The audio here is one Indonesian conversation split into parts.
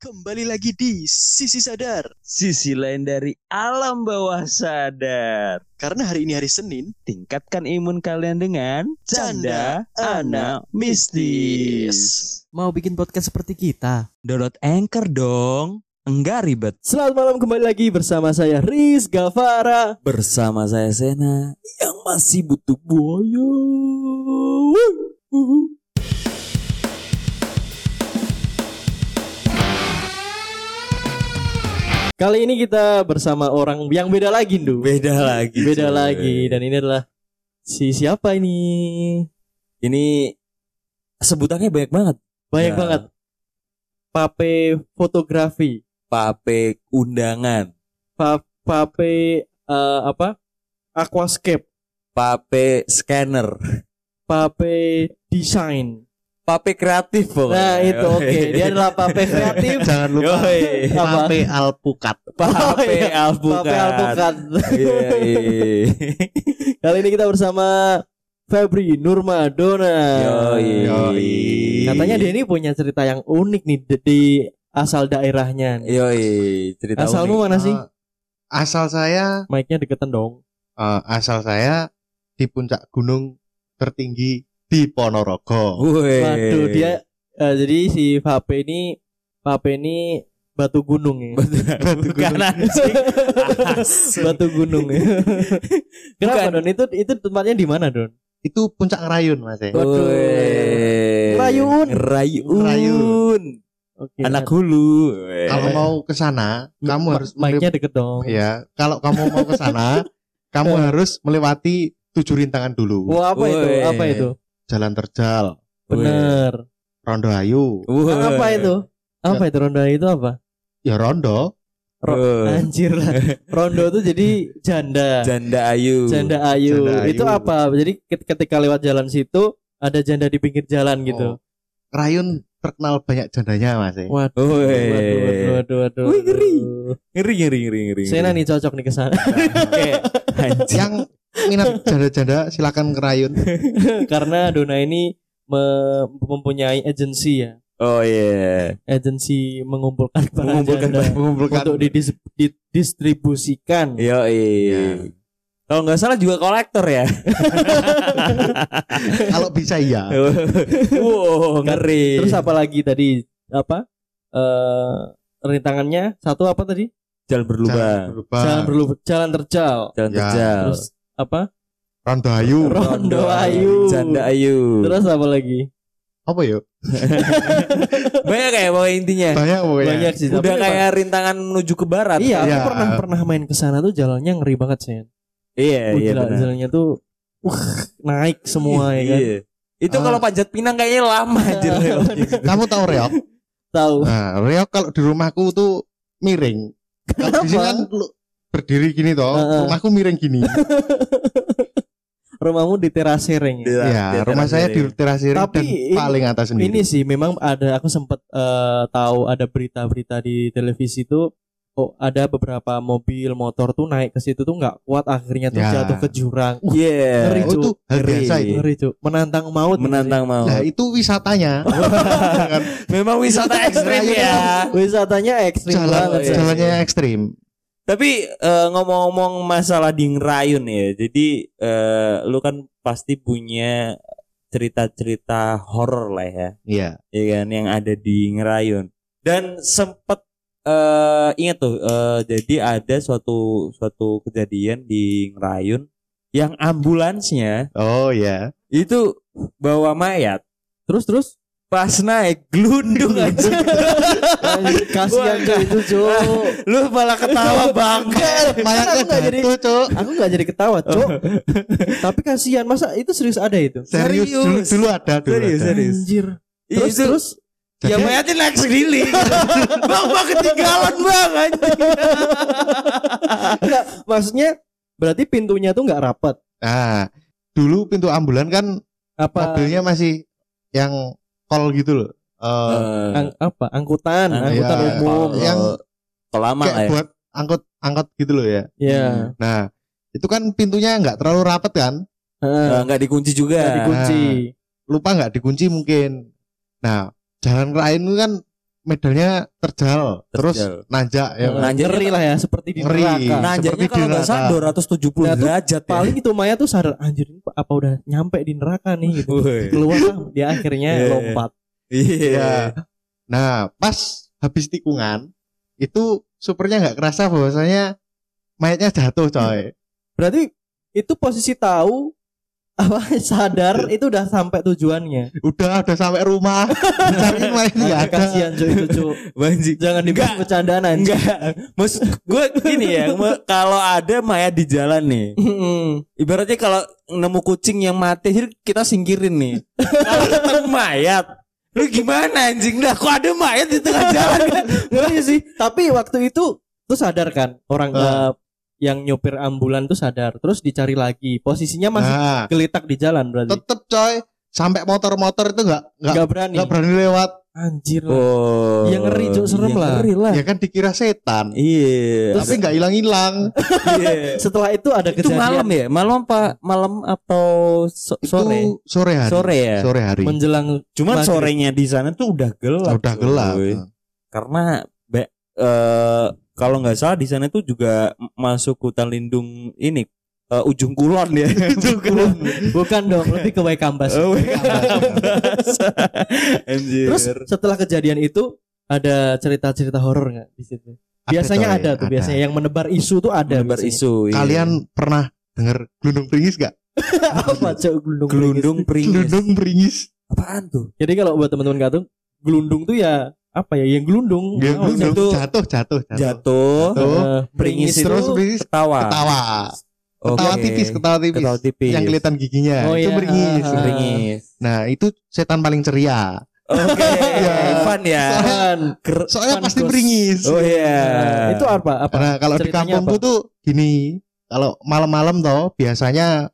Kembali lagi di Sisi Sadar. Sisi lain dari alam bawah sadar. Karena hari ini hari Senin, Tingkatkan imun kalian dengan Canda canda anak mistis. Mau bikin podcast seperti kita? Download Anchor dong. Enggak ribet. Selamat malam kembali lagi bersama saya Riz Gavara. Bersama saya Sena yang masih butuh buaya. Kali ini kita bersama orang yang beda lagi, Ndu. Beda lagi. Beda cuy. lagi dan ini adalah si siapa ini? Ini sebutannya banyak banget. Banyak Ya. banget. Pape fotografi, Pape undangan, pa pape eh, apa? Aquascape, pape scanner, pape desain. Pape kreatif pokoknya. Nah, itu oke. Dia adalah pape kreatif. Jangan lupa Yoi. Pape Alpukat. Pape alpukat. Pape alpukat. Iya, iya. Kali ini kita bersama Febri Nurmadona. Yoi. Yoi. Katanya dia ini punya cerita yang unik nih di, di asal daerahnya. nih. Yoi, cerita Asalmu unik. mana sih? Eh, asal saya Mic-nya deketan dong. eh, asal saya di puncak gunung tertinggi di Ponorogo. Woi. Waduh, dia eh, jadi si Vape ini Vape ini batu gunung ya. Batu Bukan anjing. Asem. batu gunung ya. Kenapa Bukan. Don? Itu itu tempatnya di mana Don? Itu puncak Rayun Mas. ya. Waduh. Woi. Rayun. Rayun. Rayun. Oke. Anak hulu. Kalau mau ke sana, kamu Ma- harus mic-nya deket dong. ya. Kalau kamu mau ke sana, kamu harus melewati tujuh rintangan dulu. Wah, apa itu? Woi. Apa itu? Jalan terjal, Bener. Rondo Ayu. Apa itu? Apa itu ronda itu apa? ya Rondo. Ro- Woi. Anjir lah. Rondo itu jadi janda. Janda Ayu. Janda ayu. Janda ayu. Itu apa? Jadi ket- ketika lewat jalan situ ada janda di pinggir jalan gitu. Oh. Rayun terkenal banyak jandanya Mas. ya. Waduh, Woi. waduh, waduh, waduh, waduh. Wih, ngeri. waduh. Ngeri ngeri ngeri ngeri. Sena nih cocok nih ke sana. Kayak anjing. Yang minat janda-janda silakan ke Rayun. Karena Dona ini me- mempunyai agensi ya. Oh iya. Agensi mengumpulkan para Mengumpulkan janda mengumpulkan untuk didis- didistribusikan. Yo Iya. Kalau nggak salah juga kolektor ya. Kalau bisa iya. wow, ngeri. Terus apa lagi tadi? Apa? Eh rintangannya satu apa tadi? Jalan berlubang. berubah. Jalan berlu jalan terjal. Jalan Ya. terjal. Terus apa? Rondo Ayu. Rondo Ayu. Janda Ayu. Terus apa lagi? Apa ya? Banyak kayak pokoknya intinya. Banyak pokoknya. Banyak sih. Udah tapi kayak rintangan menuju ke barat. Iya, aku Iya. pernah pernah main ke sana tuh jalannya ngeri banget sih. Iya, Uh, iya benar. jalannya tuh uh, naik semua ya kan. Iya. Itu Ah. kalau panjat pinang kayaknya lama aja. Kamu tahu reok? Tahu. Nah, reok kalau di rumahku tuh miring. Kalau di sini kan berdiri gini toh, Heeh. rumahku miring gini. Rumahmu di teras sereng ya. ya, rumah saya di teras Tapi dan ini- paling atas sendiri. Ini sih memang ada aku sempat eh, tahu ada berita-berita di televisi tuh oh ada beberapa mobil motor tuh naik ke situ tuh nggak kuat akhirnya tuh Ya. jatuh ke jurang. Uh, Iya. Ngeri, oh, itu hal biasa itu. ngeri tuh. Menantang maut. Menantang mau. Nah, itu wisatanya. Memang wisata ekstrim ya. Wisatanya ekstrim Jalan banget. Jalannya ekstrim. Tapi eh, ngomong-ngomong masalah di ngerayun ya. Jadi eh, lu kan pasti punya cerita-cerita horor lah ya. Iya. ya kan yang ada di ngerayun dan sempet eh ingat tuh eh, jadi ada suatu suatu kejadian di ngerayun yang ambulansnya Oh ya. itu bawa mayat Terus terus pas naik glundung aja kasihan cuy itu cuy. lu malah ketawa banget Mayatnya Aku nggak jadi- Cuk. Aku nggak jadi ketawa, Cok. Tapi kasihan masa itu serius ada itu. Serius, dulu, Serius. dulu ada dulu Serius, ada. serius. Anjir. Terus Itu- terus ya mayatnya naik sendiri bang bang ketinggalan bang enggak maksudnya berarti pintunya tuh nggak rapat. Nah, dulu pintu ambulan kan Apa mobilnya masih yang kol gitu loh. Eh, Eh, ang- apa angkutan, Ang- angkutan iya. umum. kalau- Yang lama lah kayak ya buat angkot angkot gitu loh ya. Ya. Nah, itu kan pintunya nggak terlalu rapat kan? Heeh. Eh, nggak dikunci juga Nggak dikunci. Lupa nggak dikunci mungkin. Nah, jalan lain kan medalnya terjal, terus Terjal. nanjak ya. kan? Nanjaknya ngeri lah ya seperti di Ngeri. neraka. Nanjaknya kalau di nggak salah neraka. 270 Nah, derajat ya. Paling itu Maya tuh sadar anjir ini apa udah nyampe di neraka nih gitu. Keluar lah, dia akhirnya Iya. lompat. Iya. Ya. Nah, pas habis tikungan itu supernya nggak kerasa bahwasanya mayatnya jatuh, coy. Berarti itu posisi tahu apa sadar itu udah sampai tujuannya. Udah udah sampai rumah, nggak Agak ada. kasihan cuy itu cuy. Banjir. Jangan dibuat bercandaan anjing. Enggak. Maksud gue gini ya, kalau ada mayat di jalan nih, ibaratnya kalau nemu kucing yang mati, jadi kita singkirin nih. kalau ketemu mayat, lu gimana anjing? Dah kok ada mayat di tengah jalan kan? Sih. Tapi waktu itu tuh sadar kan orang Ah. Yang nyopir ambulan tuh sadar. Terus dicari lagi. Posisinya masih Nah, gelitak di jalan berarti. tetep coy, sampai motor-motor itu nggak nggak Gak berani. nggak berani lewat. Anjir. lah. Oh. Ya ngeri, Cuk, serem ya lah. Ngeri lah. Ya kan dikira setan, Iya. tapi nggak hilang-hilang. Iya. Setelah itu ada Itu kejadian malam ya? Malam apa? Malam atau so- sore? Itu sore hari. Sore ya. Sore hari. menjelang Cuman maghrib. sorenya di sana tuh udah gelap. Udah gelap. cuy. Karena be- eh, kalau nggak salah di sana tuh juga masuk hutan lindung ini eh, ujung kulon ya. ujung kulon. bukan dong, lebih ke Waikambas. Oh. Terus setelah kejadian itu ada cerita-cerita horor nggak di situ? Biasanya ada, tuh, biasanya yang menebar isu tuh ada. Menebar biasanya. isu. iya. Kalian pernah dengar gelundung pringis gak? apa cok gelundung? gelundung pringis? pringis. Gelundung pringis. Apaan tuh? Jadi kalau buat teman-teman tahu, gelundung tuh ya apa ya? Yang gelundung. Ya, Oh, gelundung itu- jatuh, jatuh, jatuh. Jatuh. Jatuh. eh, Pringis pringis Terus itu pringis Ketawa. ketawa. Oke. Ketawa tipis, ketawa tipis. Ketawa tipis. Yang kelihatan giginya. Oh, itu iya. pringis. Ah. Pringis. Nah, itu setan paling ceria. Oke. Iya. Fun ya. Ker- Soalnya Kan, pasti Gus. pringis. Oh iya. Nah, itu apa? Apa? Karena kalau di kampungku apa? tuh gini, kalau malam-malam toh biasanya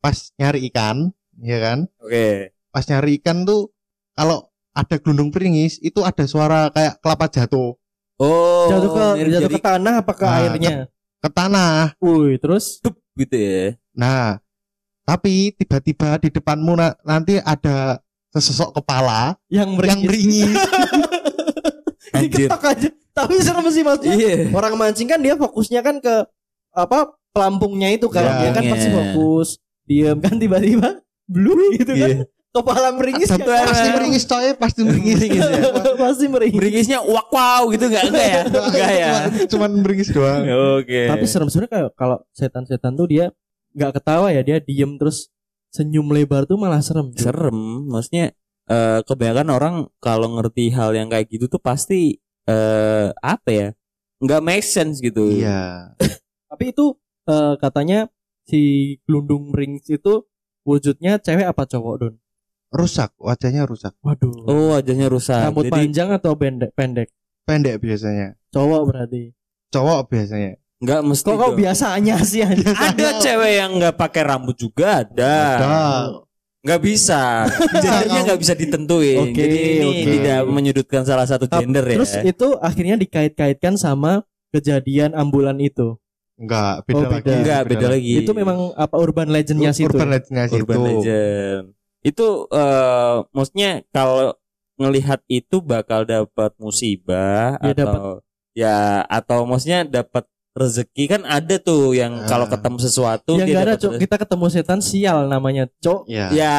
pas nyari ikan, ya kan? Oke. Pas nyari ikan tuh kalau ada gelundung pringis itu ada suara kayak kelapa jatuh Oh. jatuh ke jadi- jatuh ke tanah apa ke Ah, airnya? ke tanah. Wih, terus gitu ya. Nah, tapi tiba-tiba di depanmu na- nanti ada sesosok kepala yang yang meringis. beringis. Anjir. Diketok aja. Tapi serem sih maksudnya. Iya. Orang mancing kan dia fokusnya kan ke apa pelampungnya itu kan. Ya. dia kan pasti Iya. fokus. Diam kan tiba-tiba blue gitu kan. Kepala meringis Satu kan. pasti meringis coy, pasti meringis. Meringis ya. pasti meringis. Beringisnya wak wow gitu enggak enggak ya? Enggak ya. Cuman, cuman meringis doang. Oke. Tapi serem sebenarnya kayak kalau setan-setan tuh dia nggak ketawa ya, dia diem terus senyum lebar tuh malah serem. cuy. serem. Maksudnya eh kebanyakan orang kalau ngerti hal yang kayak gitu tuh pasti eh apa ya? Enggak make sense gitu. Iya. Tapi itu eh, katanya si gelundung meringis itu wujudnya cewek apa cowok don? Rusak, wajahnya rusak. Waduh. Oh, wajahnya rusak. Rambut Jadi panjang atau pendek? Pendek. Pendek biasanya. Cowok berarti. Cowok biasanya. enggak mesti. Kok kok biasanya sih anjing? Ada cewek yang enggak pakai rambut juga ada. Ada. Nggak bisa. Gendernya nggak bisa ditentuin. Oke, Jadi ini oke. tidak menyudutkan salah satu gender ya. Terus itu akhirnya dikait-kaitkan sama kejadian ambulan itu. Enggak, beda Oh, lagi. beda. Enggak, beda lagi. Itu memang apa urban legendnya situ. Urban legendnya situ. Urban Legend. Itu eh maksudnya kalau ngelihat itu bakal dapat musibah Ya, atau ya atau maksudnya dapat rezeki kan ada tuh yang Ah. kalau ketemu sesuatu Yang dia ada, dapat Cok. Kita ketemu setan sial namanya, Cok. Ya. Ya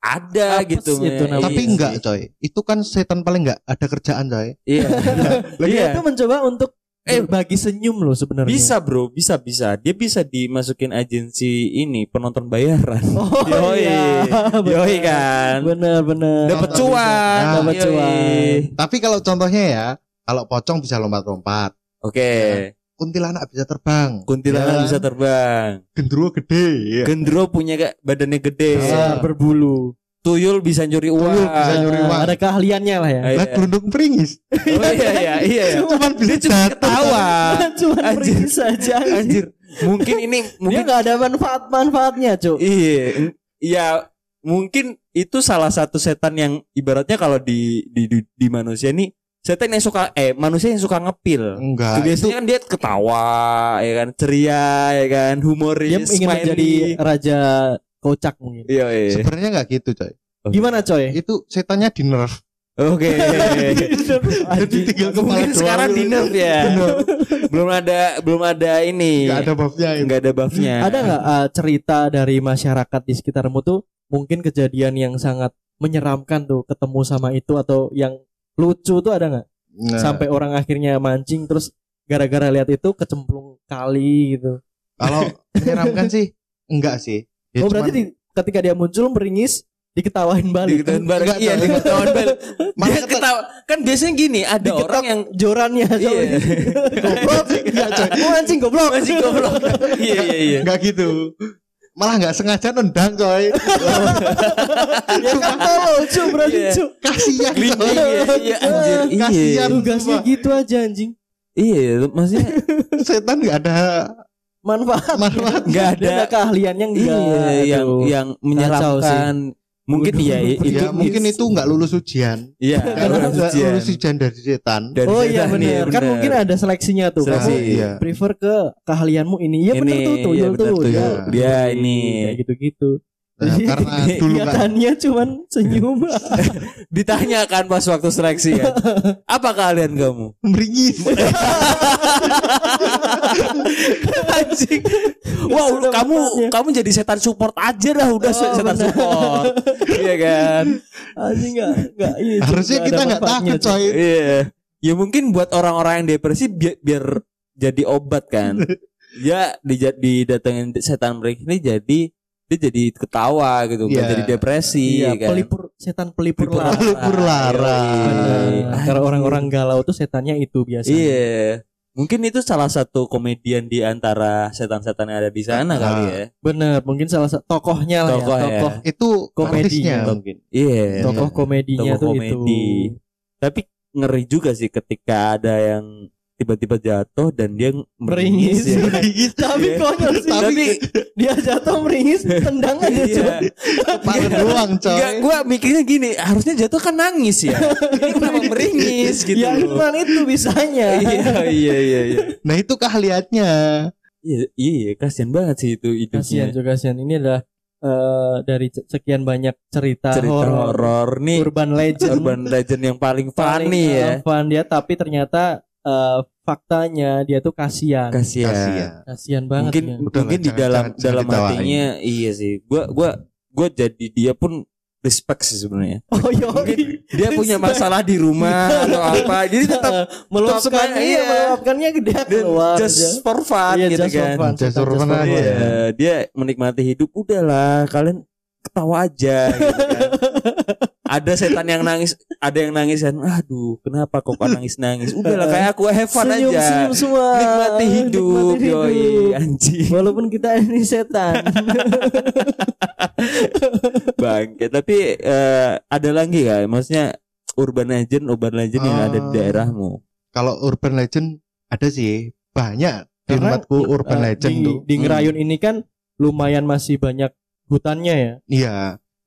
ada Apes gitu. itu namanya. Tapi Iya enggak, sih. coy. Itu kan setan paling enggak ada kerjaan, coy. Iya. Dia Iya. itu mencoba untuk Eh, bagi senyum loh sebenarnya. Bisa bro, bisa bisa. Dia bisa dimasukin agensi ini penonton bayaran. Oh Yoi. iya. Yoi kan. Bener bener. Dapat cuan. bisa. Dapat cuan. Tapi kalau contohnya ya, kalau pocong bisa lompat-lompat, Oke. kuntilanak bisa terbang, Kuntilanak Ya. bisa terbang. gendruwo gede, ya. Gendro punya kayak badannya gede. Besar, berbulu. Tuyul bisa nyuri uang. Tuyul bisa nyuri uang. Ada keahliannya lah ya. Ah, Lah iya. gelundung pringis, Oh iya iya iya. iya. cuman bisa Dia cuma ketawa. Cuma Anjir. pergi saja. Anjir. Mungkin ini Dia mungkin nggak ada manfaat-manfaatnya, Cuk. iya. Iya, mungkin itu salah satu setan yang ibaratnya kalau di di di, di manusia ini setan yang suka eh manusia yang suka ngepil. Enggak, itu Biasanya kan dia ketawa, ya kan, ceria, ya kan, humoris, Dia ingin smiley. menjadi raja kocak mungkin. Iya, iya. sebenarnya enggak gitu, coy. Gimana, coy? Itu setannya di nerf. Oke. Jadi tinggal kepala doang sekarang di nerf ya. belum ada belum ada ini. Nggak ada buffnya itu. Nggak ada buffnya. Ada nggak uh, cerita dari masyarakat di sekitarmu tuh mungkin kejadian yang sangat menyeramkan tuh ketemu sama itu atau yang lucu tuh ada nggak? Nah, Sampai orang akhirnya mancing terus gara-gara lihat itu kecemplung kali gitu. kalau menyeramkan sih enggak sih. Ya oh berarti cuman- di- ketika dia muncul meringis diketawain balik. Diketawain bareng. Enggak, Iya, diketawain balik. Dia ketawa. Kan biasanya gini, ada Diketok orang yang jorannya Iya. goblok Enggak, coy. Mau mancing goblok masih goblok. Iya, iya, iya. Enggak gitu. Malah enggak sengaja nendang coy. ya kan tolol cu berarti Iya. cu Kasihan Glinding coy. ya. Iya, anjir. Iya. Kasihan. tugasnya Sumpah. gitu aja anjing Iya, maksudnya Setan enggak ada manfaat manfaat. nggak dia ada ada keahliannya enggak iya yang Aduh. yang menyeramkan. Mungkin iya itu Ya, mungkin itu enggak lulus ujian. Iya, Kalau lulus enggak ujian. lulus ujian dari setan. Dari oh iya benar kan mungkin ada seleksinya tuh Seleksi. kamu Iya. prefer ke keahlianmu ini iya benar tuh tuh iya iya tuh tuh, ya. Dia ini. kayak gitu-gitu Nah, karena dulu kan Kelihatannya cuman senyum Ditanya kan pas waktu seleksi kan. Apa kalian kamu? meringis. Anjing. Wah, Sudah kamu kamu jadi setan support aja dah udah Oh, setan benar. support. Iya kan? anjing enggak enggak iya Harusnya nggak kita enggak takut coy. Iya. Ya mungkin buat orang-orang yang depresi biar, biar jadi obat kan. Ya di didatengin setan mereka ini jadi dia jadi ketawa gitu, nggak Iya. jadi depresi iya kan. pelipur setan pelipur Pelipur lara Pelipur lara. Benar. Karena orang-orang galau tuh setannya itu biasanya. Iya. Mungkin itu salah satu komedian di antara setan-setan yang ada di sana Ah. kali ya. Bener, mungkin salah satu tokohnya lah Tokoh ya, ya. tokoh Itu Komedinya. mungkin. Iya. tokoh komedinya Tokoh tuh komedi. itu. Tapi ngeri juga sih ketika ada yang tiba-tiba jatuh dan dia Meringis. ya. Tapi Iya. konyol sih. Tapi dia jatuh meringis, tendang aja iya. Kepala doang coy. Enggak, gua mikirnya gini, harusnya jatuh kan nangis ya. Ini kenapa meringis gitu. Ya loh. cuman itu bisanya. iya, iya, iya, iya. Nah, itu keahliannya. Iya, iya, kasihan banget sih itu Kasihan hidupnya. juga kasihan. Ini adalah eh, dari sekian banyak cerita, Cerita horor, nih urban legend, urban legend yang paling paling, funny eh, ya. fun dia tapi ternyata eh, faktanya dia tuh kasihan. Kasihan. Kasihan. Kasihan banget Mungkin ya. Udah mungkin lah, di jangan- dalam jangan- jangan dalam ditawain. hatinya iya sih. Gua gua gua jadi dia pun respect sih sebenarnya. Oh iya. Mungkin dia punya masalah di rumah atau apa. Jadi tetap meluapkan iya, iya. meluapkannya dia dan keluar just aja. for fun Iya, gitu just for kan. fun. Just for Just fun for aja. fun. Iya, dia menikmati hidup udahlah kalian ketawa aja gitu kan. ada setan yang nangis, ada yang nangis kan. Aduh, kenapa kok kan nangis nangis? Udahlah kayak aku have fun senyum, aja. senyum semua. Nikmati hidup, Nikmati yoi, hidup. anjing. Walaupun kita ini setan. Bangke, tapi eh, ada lagi ya, maksudnya urban legend, urban legend yang ada di Ah. daerahmu. Kalau urban legend ada sih banyak di tempatku urban eh, legend di, tuh. di Ngerayun ini kan lumayan masih banyak hutannya ya. Iya,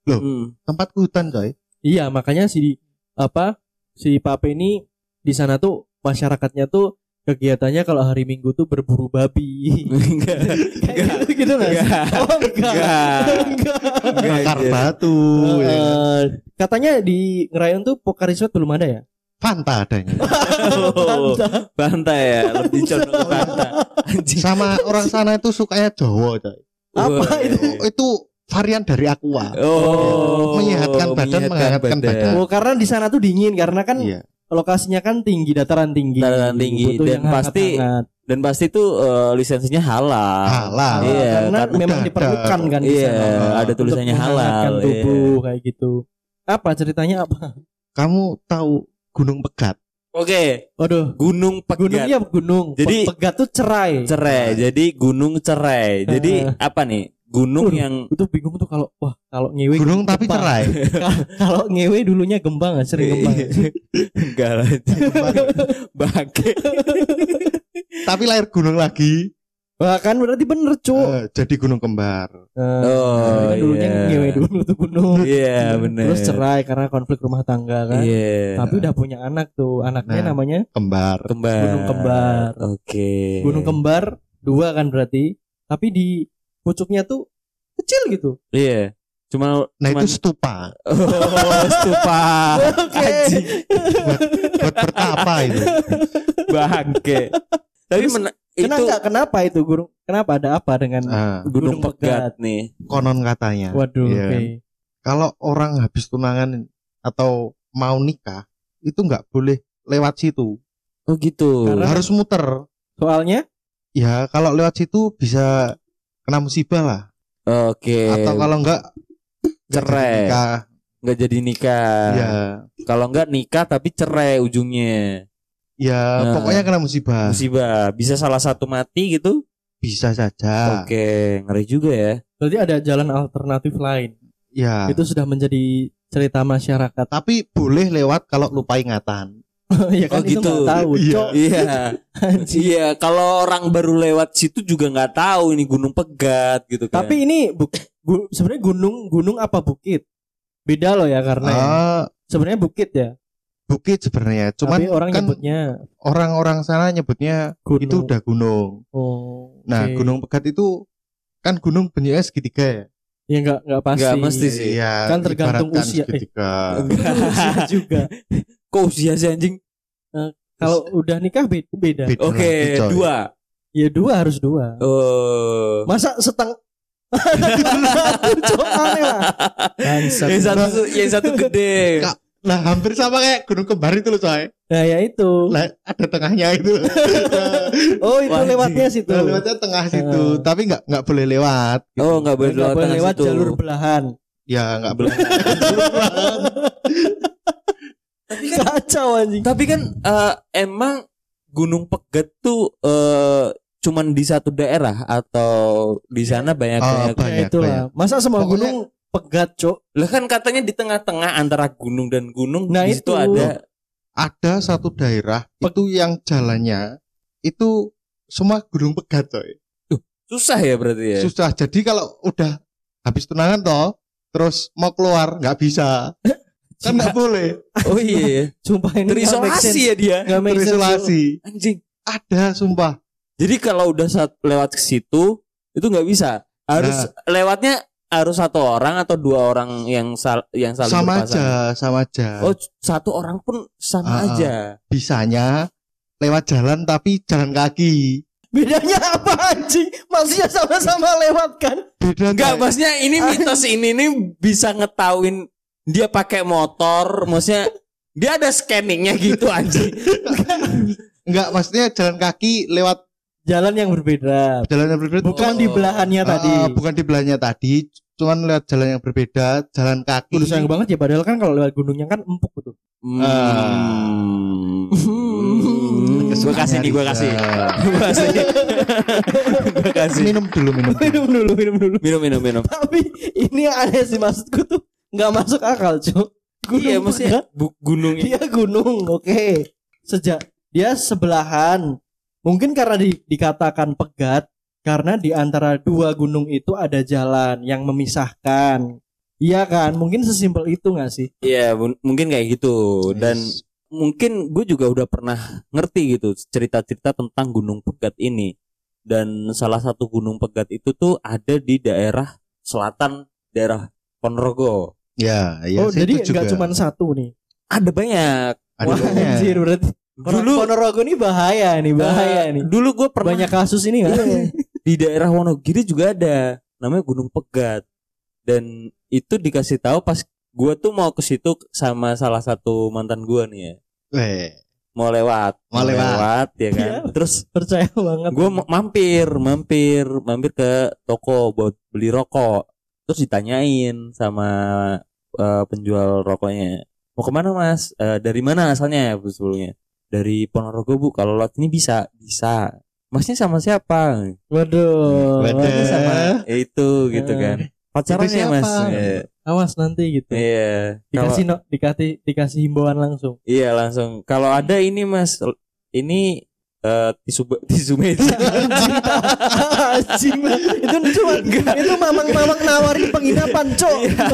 Hmm. tempatku hutan coy. Iya, makanya si apa si Pape ini di sana tuh masyarakatnya tuh kegiatannya kalau hari Minggu tuh berburu babi. Enggak. Kayak gitu gitu nggak sih? Enggak. Oh enggak. Enggak. Enggak. Bakar anjir. batu. ya. Eh, katanya di Ngerayun tuh Pokari Resort belum ada ya? Fanta adanya. Oh, bantai ya, lebih condong. Anjing. Sama orang sana itu sukanya Jawa coy. Apa Wah. itu? Itu varian dari aqua. Oh, Menyehatkan badan, menghangatkan badan. Oh, karena di sana tuh dingin karena kan Iya. lokasinya kan tinggi, dataran tinggi. Dataran tinggi, Butuh dan pasti- hangat-hangat. Dan pasti tuh eh, lisensinya halal. Halal. Iya, karena kan memang udah diperlukan ada. kan di Iya, sana. ada Untuk tulisannya halal, tubuh kayak gitu. Apa ceritanya apa? Kamu tahu Gunung Pegat? Oke, Waduh, Gunung Pegat. gunungnya gunung. Jadi- Pe- pegat tuh cerai. cerai. Jadi gunung cerai. Jadi apa nih? Gunung yang Itu bingung tuh kalau wah kalau ngewe Gunung tapi gembang. cerai. kalau ngewe dulunya gembang nggak sering gembang. enggak lah. Bangke. tapi lahir gunung lagi. Wah kan berarti bener cu. Eh, jadi gunung kembar. Eh, Oh, kan dulunya iya. ngewe dulu tuh gunung. Iya, benar. Terus cerai karena konflik rumah tangga kan. Iya. Tapi udah punya anak tuh. Anaknya Nah. namanya Kembar. kembar. Gunung Kembar. Oke. Gunung Kembar dua kan berarti. Tapi di pucuknya tuh kecil gitu. Iya. Cuma Nah cuman- itu stupa oh, stupa. Oke. Buat, buat bertapa itu. bangke. Tapi Terus, mena- Kenapa itu enggak? Kenapa itu gunung? Kenapa ada apa dengan Ah, gunung, Gunung pegat, nih. konon katanya. Waduh, Iya. oke. Kalau orang habis tunangan atau mau nikah itu nggak boleh lewat situ. Oh gitu. Karena- Harus muter. Soalnya Ya kalau lewat situ bisa kena musibah lah. Oke. Atau kalau enggak Cerai. nikah. nggak jadi nikah. Ya, Kalau nggak nikah tapi cerai ujungnya. ya Nah. pokoknya kena musibah. Musibah. Bisa salah satu mati gitu. Bisa saja. Oke, ngeri juga ya. berarti ada jalan alternatif lain. Ya. Itu sudah menjadi cerita masyarakat. Tapi boleh lewat kalau lupa ingatan. ya kan Oh, itu gitu. nggak tahu, Iya. Cok. Iya. Iya, kalau orang baru lewat situ juga nggak tahu ini gunung pegat gitu kan. Tapi ini bu- gu- sebenarnya gunung gunung apa bukit? Beda loh ya karena ya. Ah, sebenarnya bukit ya. bukit sebenarnya. Cuman Tapi orang kan nyebutnya orang-orang sana nyebutnya gunung. itu udah gunung. Oh. Nah, gunung pegat itu kan gunung bentuknya segitiga ya. ya enggak enggak pasti. Nggak mesti sih. Iya, Kan tergantung usia. Eh. Usia juga. Kok usia sih anjing? Kalau udah nikah be- beda. Beda Oke, lagi, coy. dua. Ya dua harus dua. Oh. Masa seteng Cok aneh lah. Bangsat. yang satu yang satu gede. Nah, hampir sama kayak gunung kembar itu loh, coy. Nah ya itu. Lah, ada tengahnya itu. Oh itu Wah, lewatnya situ. Nah, lewatnya tengah situ, tapi nggak nggak boleh lewat. gitu. Oh, nggak boleh Nggak lewat, boleh lewat situ. jalur belahan. Ya nggak boleh. Tapi kan Kacau anjing. tapi kan eh, emang Gunung Pegat tuh eh cuman di satu daerah atau di sana banyak Oh, banyak. banyak. Ya itulah. Masa semua Pokoknya- gunung pegat, Cok? Lah kan katanya di tengah-tengah antara gunung dan gunung Nah, di situ itu. ada Ada satu daerah itu yang jalannya itu semua gunung pegat, coy. susah ya berarti ya. Susah. Jadi kalau udah habis tunangan toh, terus mau keluar nggak bisa. kan nggak boleh. Oh iya. Sumpah ini nggak Terisolasi ya dia. Nggak. Terisolasi. Anjing. Ada sumpah. Jadi kalau udah saat lewat ke situ itu nggak bisa. Harus lewatnya harus satu orang atau dua orang yang sal yang saling sama berpasangan. aja, sama aja. Oh, satu orang pun sama ah. aja. Bisanya lewat jalan tapi jalan kaki. Bedanya apa anjing? Maksudnya sama-sama lewat kan? Beda Enggak, Coy. maksudnya ini mitos ini nih bisa ngetauin dia pakai motor, maksudnya dia ada scanningnya gitu anjing. Enggak, maksudnya jalan kaki lewat Jalan yang berbeda. jalan yang berbeda. Bukan Oh. di belahannya Ah, tadi. bukan di belahnya tadi, cuman lewat jalan yang berbeda, jalan kaki. Udah sayang banget ya padahal kan kalau lewat gunungnya kan empuk tuh. Hmm. Hmm. Gue kasih nih, gue kasih. Gue kasih. Gue kasih. Minum dulu, minum. dulu. minum dulu, minum dulu. Minum, minum, minum. Tapi ini aneh sih maksudku tuh nggak masuk akal, Cuk. Iya, maksudnya bu- gunung dia gunung, oke. Sejak dia sebelahan. Mungkin karena di- dikatakan pegat karena di antara dua gunung itu ada jalan yang memisahkan. Iya kan? Mungkin sesimpel itu nggak sih? Iya, mun- mungkin kayak gitu. Dan Yes. mungkin gue juga udah pernah ngerti gitu cerita-cerita tentang Gunung Pegat ini. Dan salah satu Gunung Pegat itu tuh ada di daerah selatan daerah Ponorogo. Ya, ya. oh, jadi nggak cuma satu nih. Ada banyak. Ada Wah, banyak. anjir berarti. Dulu Ponorogo ini bahaya nih, bahaya eh, nih. Dulu gue pernah Banyak kasus ini? Iya. di daerah Wonogiri juga ada namanya Gunung Pegat. Dan itu dikasih tahu pas gue tuh mau ke situ sama salah satu mantan gue nih ya. Eh, Mau lewat, Mau lewat. ya kan. Iya. Terus Percaya banget. gue mampir mampir mampir ke toko buat beli rokok terus ditanyain sama eh, penjual rokoknya mau ke mana mas Eh, dari mana asalnya bu sebelumnya dari Ponorogo bu kalau lewat ini bisa bisa masnya sama siapa Waduh. Waduh. Masnya sama Eh, itu gitu Eh. kan pacarannya Itu mas? Iya. Awas nanti gitu. iya Kalau- Dikasih no, dikasih dikasih himbauan langsung. iya langsung kalau ada ini mas ini eh, tisu tisu meja Anjing itu cuma itu mamang-mamang nawarin penginapan, Cok. Iya.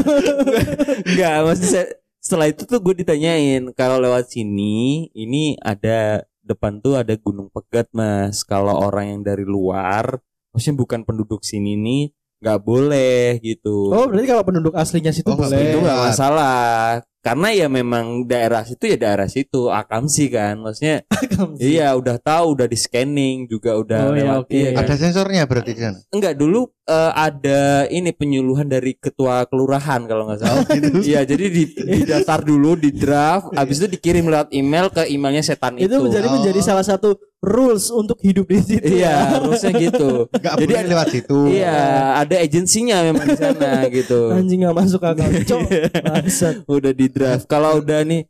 Enggak, maksud saya setelah itu tuh gue ditanyain kalau lewat sini ini ada depan tuh ada Gunung Pegat mas. Kalau orang yang dari luar, maksudnya bukan penduduk sini nih nggak boleh gitu. Oh, berarti kalau penduduk aslinya situ Oh, boleh. itu nggak masalah karena ya memang daerah situ ya daerah situ akamsi kan maksudnya iya udah tahu udah di scanning juga udah Oh, iya, lewat oke. iya kan? Ada sensornya berarti di sana. enggak dulu eh, ada ini penyuluhan dari ketua kelurahan kalau nggak salah gitu. iya jadi di, daftar dulu di draft habis itu dikirim lewat email ke emailnya setan itu, itu menjadi Oh. menjadi salah satu rules untuk hidup di situ. iya harusnya gitu Enggak Jadi boleh ada- lewat situ. iya ada agensinya memang di sana gitu Anjing nggak masuk akal. Cok. Bangsat. udah di draft. Kalau udah nih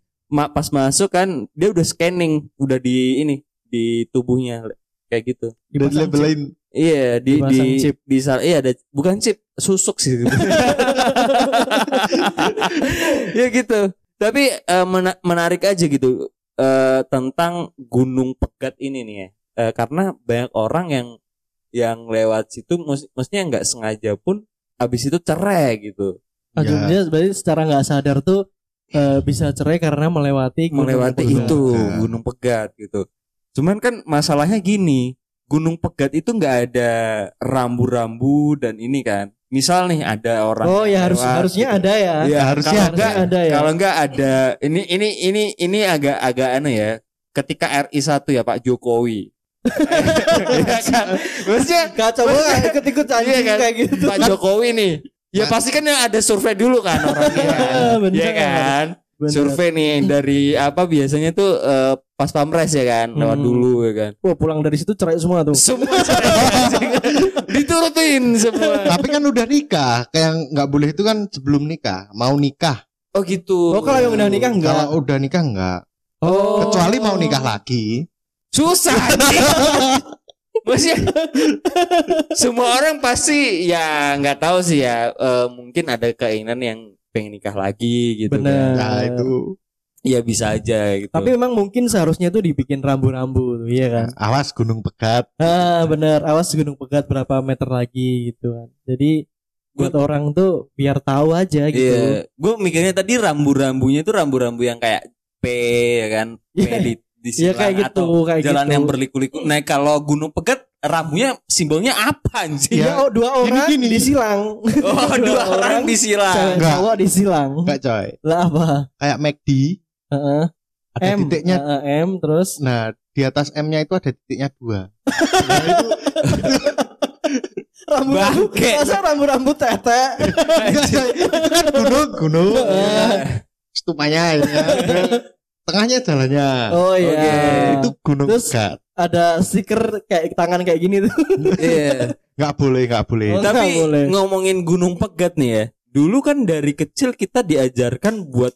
pas masuk kan dia udah scanning, udah di ini di tubuhnya kayak gitu. Dan Dipasang chip. labelin Iya di di chip. di sal- iya ada bukan chip susuk sih. ya gitu. Tapi eh, mena- menarik aja gitu eh, tentang Gunung Pegat ini nih ya. Eh, karena banyak orang yang yang lewat situ mus- mestinya nggak sengaja pun habis itu cerai gitu. Aduh, Ya. berarti secara nggak sadar tuh eh, bisa cerai karena melewati gunung melewati Pegat. itu Pegat. Gunung Pegat gitu. Cuman kan masalahnya gini, Gunung Pegat itu nggak ada rambu-rambu dan ini kan. Misal nih ada orang Oh ya harus lewat harusnya gitu. ada ya. Iya, harusnya kalau Harusnya enggak ada ya. kalau enggak ada ini ini ini ini agak agak aneh ya. Ketika RI 1 ya Pak Jokowi. Iya kan? Maksudnya Kacau banget ikut-ikut anjing Iya kan? kayak gitu. Pak Jokowi nih. Ya pasti kan yang ada survei dulu kan orangnya. kan? Bener. Iya kan? Bener. survei nih dari apa biasanya tuh eh, pas pamres ya kan lewat Hmm. dulu ya kan Wah pulang dari situ cerai semua tuh. semua diturutin semua Tapi kan udah nikah. Kayak yang nggak boleh itu kan sebelum nikah. Mau nikah. oh gitu Oh kalau yang udah nikah enggak. Kalau udah nikah enggak. Oh. Kecuali mau nikah lagi. susah maksudnya semua orang pasti ya nggak tahu sih ya eh, mungkin ada keinginan yang pengen nikah lagi gitu Bener. kan. Nah itu. Ya bisa aja gitu Tapi memang mungkin seharusnya tuh dibikin rambu-rambu tuh, iya kan? Awas gunung pegat. Ah bener, awas gunung pegat berapa meter lagi gitu kan. Jadi buat orang tuh biar tahu aja gitu. Iya, gue mikirnya tadi rambu-rambunya itu rambu-rambu yang kayak P ya kan, P Iya. di, di Iya silang kayak gitu, atau kayak jalan gitu. yang berliku-liku. Nah kalau Gunung Pegat rambunya simbolnya apa anjing? Iya, oh, dua orang gini. disilang. Oh dua orang disilang. Cewek Enggak. cowok disilang. Enggak coy. Lah apa? Kayak McD. Heeh. Ada M, titiknya. Heeh, M terus Nah di atas M-nya itu ada titiknya dua. Nah, itu rambu-rambu. Bangke. Masa rambu-rambu tete? itu kan gunung, gunung. Heeh. Stupanya ya. Tengahnya jalannya. Oh iya. Oke. Itu gunung Terus- pegat. Ada stiker kayak tangan kayak gini tuh. Iya. Nggak boleh, nggak boleh. Oh, Tapi boleh. ngomongin Gunung Pegat nih ya. Dulu kan dari kecil kita diajarkan buat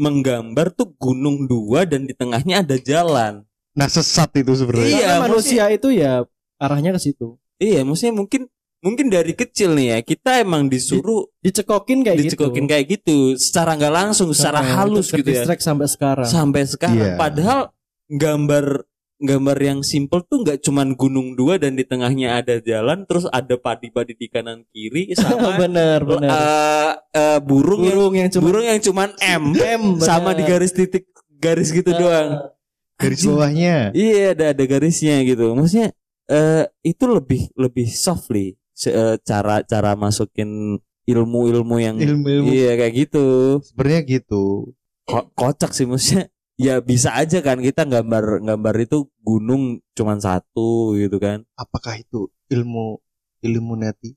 menggambar tuh gunung dua dan di tengahnya ada jalan. Nah sesat itu sebenarnya. Iya, Karena manusia itu ya arahnya ke situ. Iya, maksudnya mungkin mungkin dari kecil nih ya kita emang disuruh Dicekokin kayak dicekokin gitu. kayak gitu secara nggak langsung secara Heeh, halus itu gitu ya sampai sekarang. sampai sekarang Iya. padahal gambar gambar yang simple tuh nggak cuman gunung dua dan di tengahnya ada jalan terus ada padi-padi di kanan kiri sama bener bener. eh, eh, burung, yang burung yang cuma burung yang cuman M M sama di garis titik garis gitu doang Garis bawahnya. Iya ada ada garisnya gitu. Maksudnya eh itu lebih lebih softly eh, cara cara masukin ilmu-ilmu yang Ilmu-ilmu. iya kayak gitu. Sebenarnya gitu. Ko- kocak sih maksudnya. Ya bisa aja kan kita gambar gambar itu gunung cuman satu gitu kan. Apakah itu ilmu Illuminati?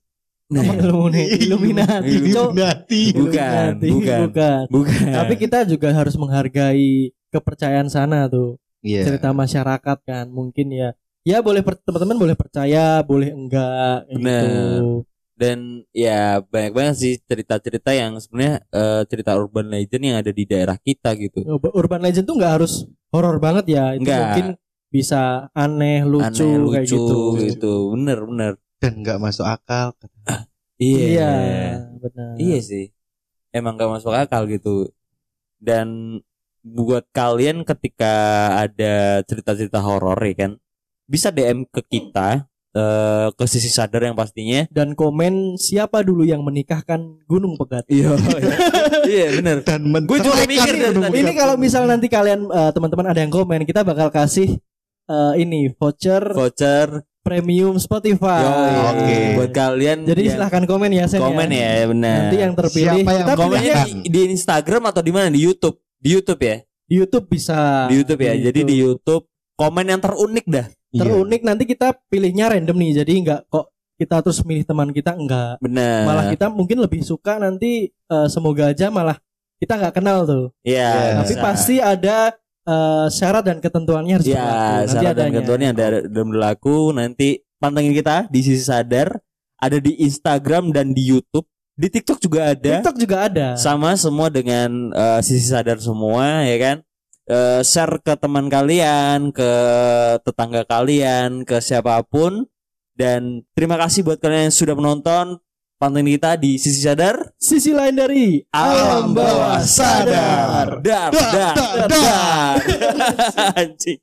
Nah, Illuminati. Illuminati. Illuminati. Bukan, bukan. bukan. bukan. Tapi kita juga harus menghargai kepercayaan sana tuh. Iya. Cerita masyarakat kan mungkin ya. Ya boleh teman-teman boleh percaya, boleh enggak Bener. gitu. Dan ya banyak banget sih cerita-cerita yang sebenarnya eh, cerita urban legend yang ada di daerah kita gitu. Ur- Urban legend tuh nggak harus horor banget ya. Itu Nggak. mungkin bisa aneh, lucu, Aneh, kayak gitu. gitu. Bener bener. Dan nggak masuk akal. Iya. benar. Iya sih. Emang gak masuk akal gitu. Dan buat kalian ketika ada cerita-cerita horor ya kan, bisa DM ke kita eh ke sisi sadar yang pastinya. Dan komen siapa dulu yang menikahkan Gunung Pegat. Iya. iya bener Dan Gue juga mikir dari tadi. Ini kalau misal nanti kalian eh, teman-teman ada yang komen, kita bakal kasih eh, ini voucher Voucher premium Spotify. Yoi. Oke. Buat kalian Jadi yang silahkan komen ya Sen komen ya, benar. Nanti yang terpilih Siapa yang kita komennya di, di Instagram atau di mana? Di YouTube. Di YouTube ya. di YouTube bisa. Di YouTube ya. Jadi di YouTube komen yang terunik dah. Terunik nanti kita pilihnya random nih. Jadi nggak kok kita terus milih teman kita enggak. Benar. Malah kita mungkin lebih suka nanti eh, semoga aja malah kita nggak kenal tuh. Iya. Iya. Tapi bisa. pasti ada eh, syarat dan ketentuannya harus Ya, berlaku. Nanti syarat dan adanya. ketentuannya ada dan berlaku. Nanti pantengin kita di sisi sadar. Ada di Instagram dan di YouTube. Di TikTok juga ada. TikTok juga ada. Sama semua dengan eh, sisi sadar semua, ya kan? Eh, share ke teman kalian, ke tetangga kalian, ke siapa pun. Dan terima kasih buat kalian yang sudah menonton. Pantengin kita di sisi sadar. Sisi lain dari Alam bawah sadar. Dar, dar, Dar, dar, dar, dar. Anjing.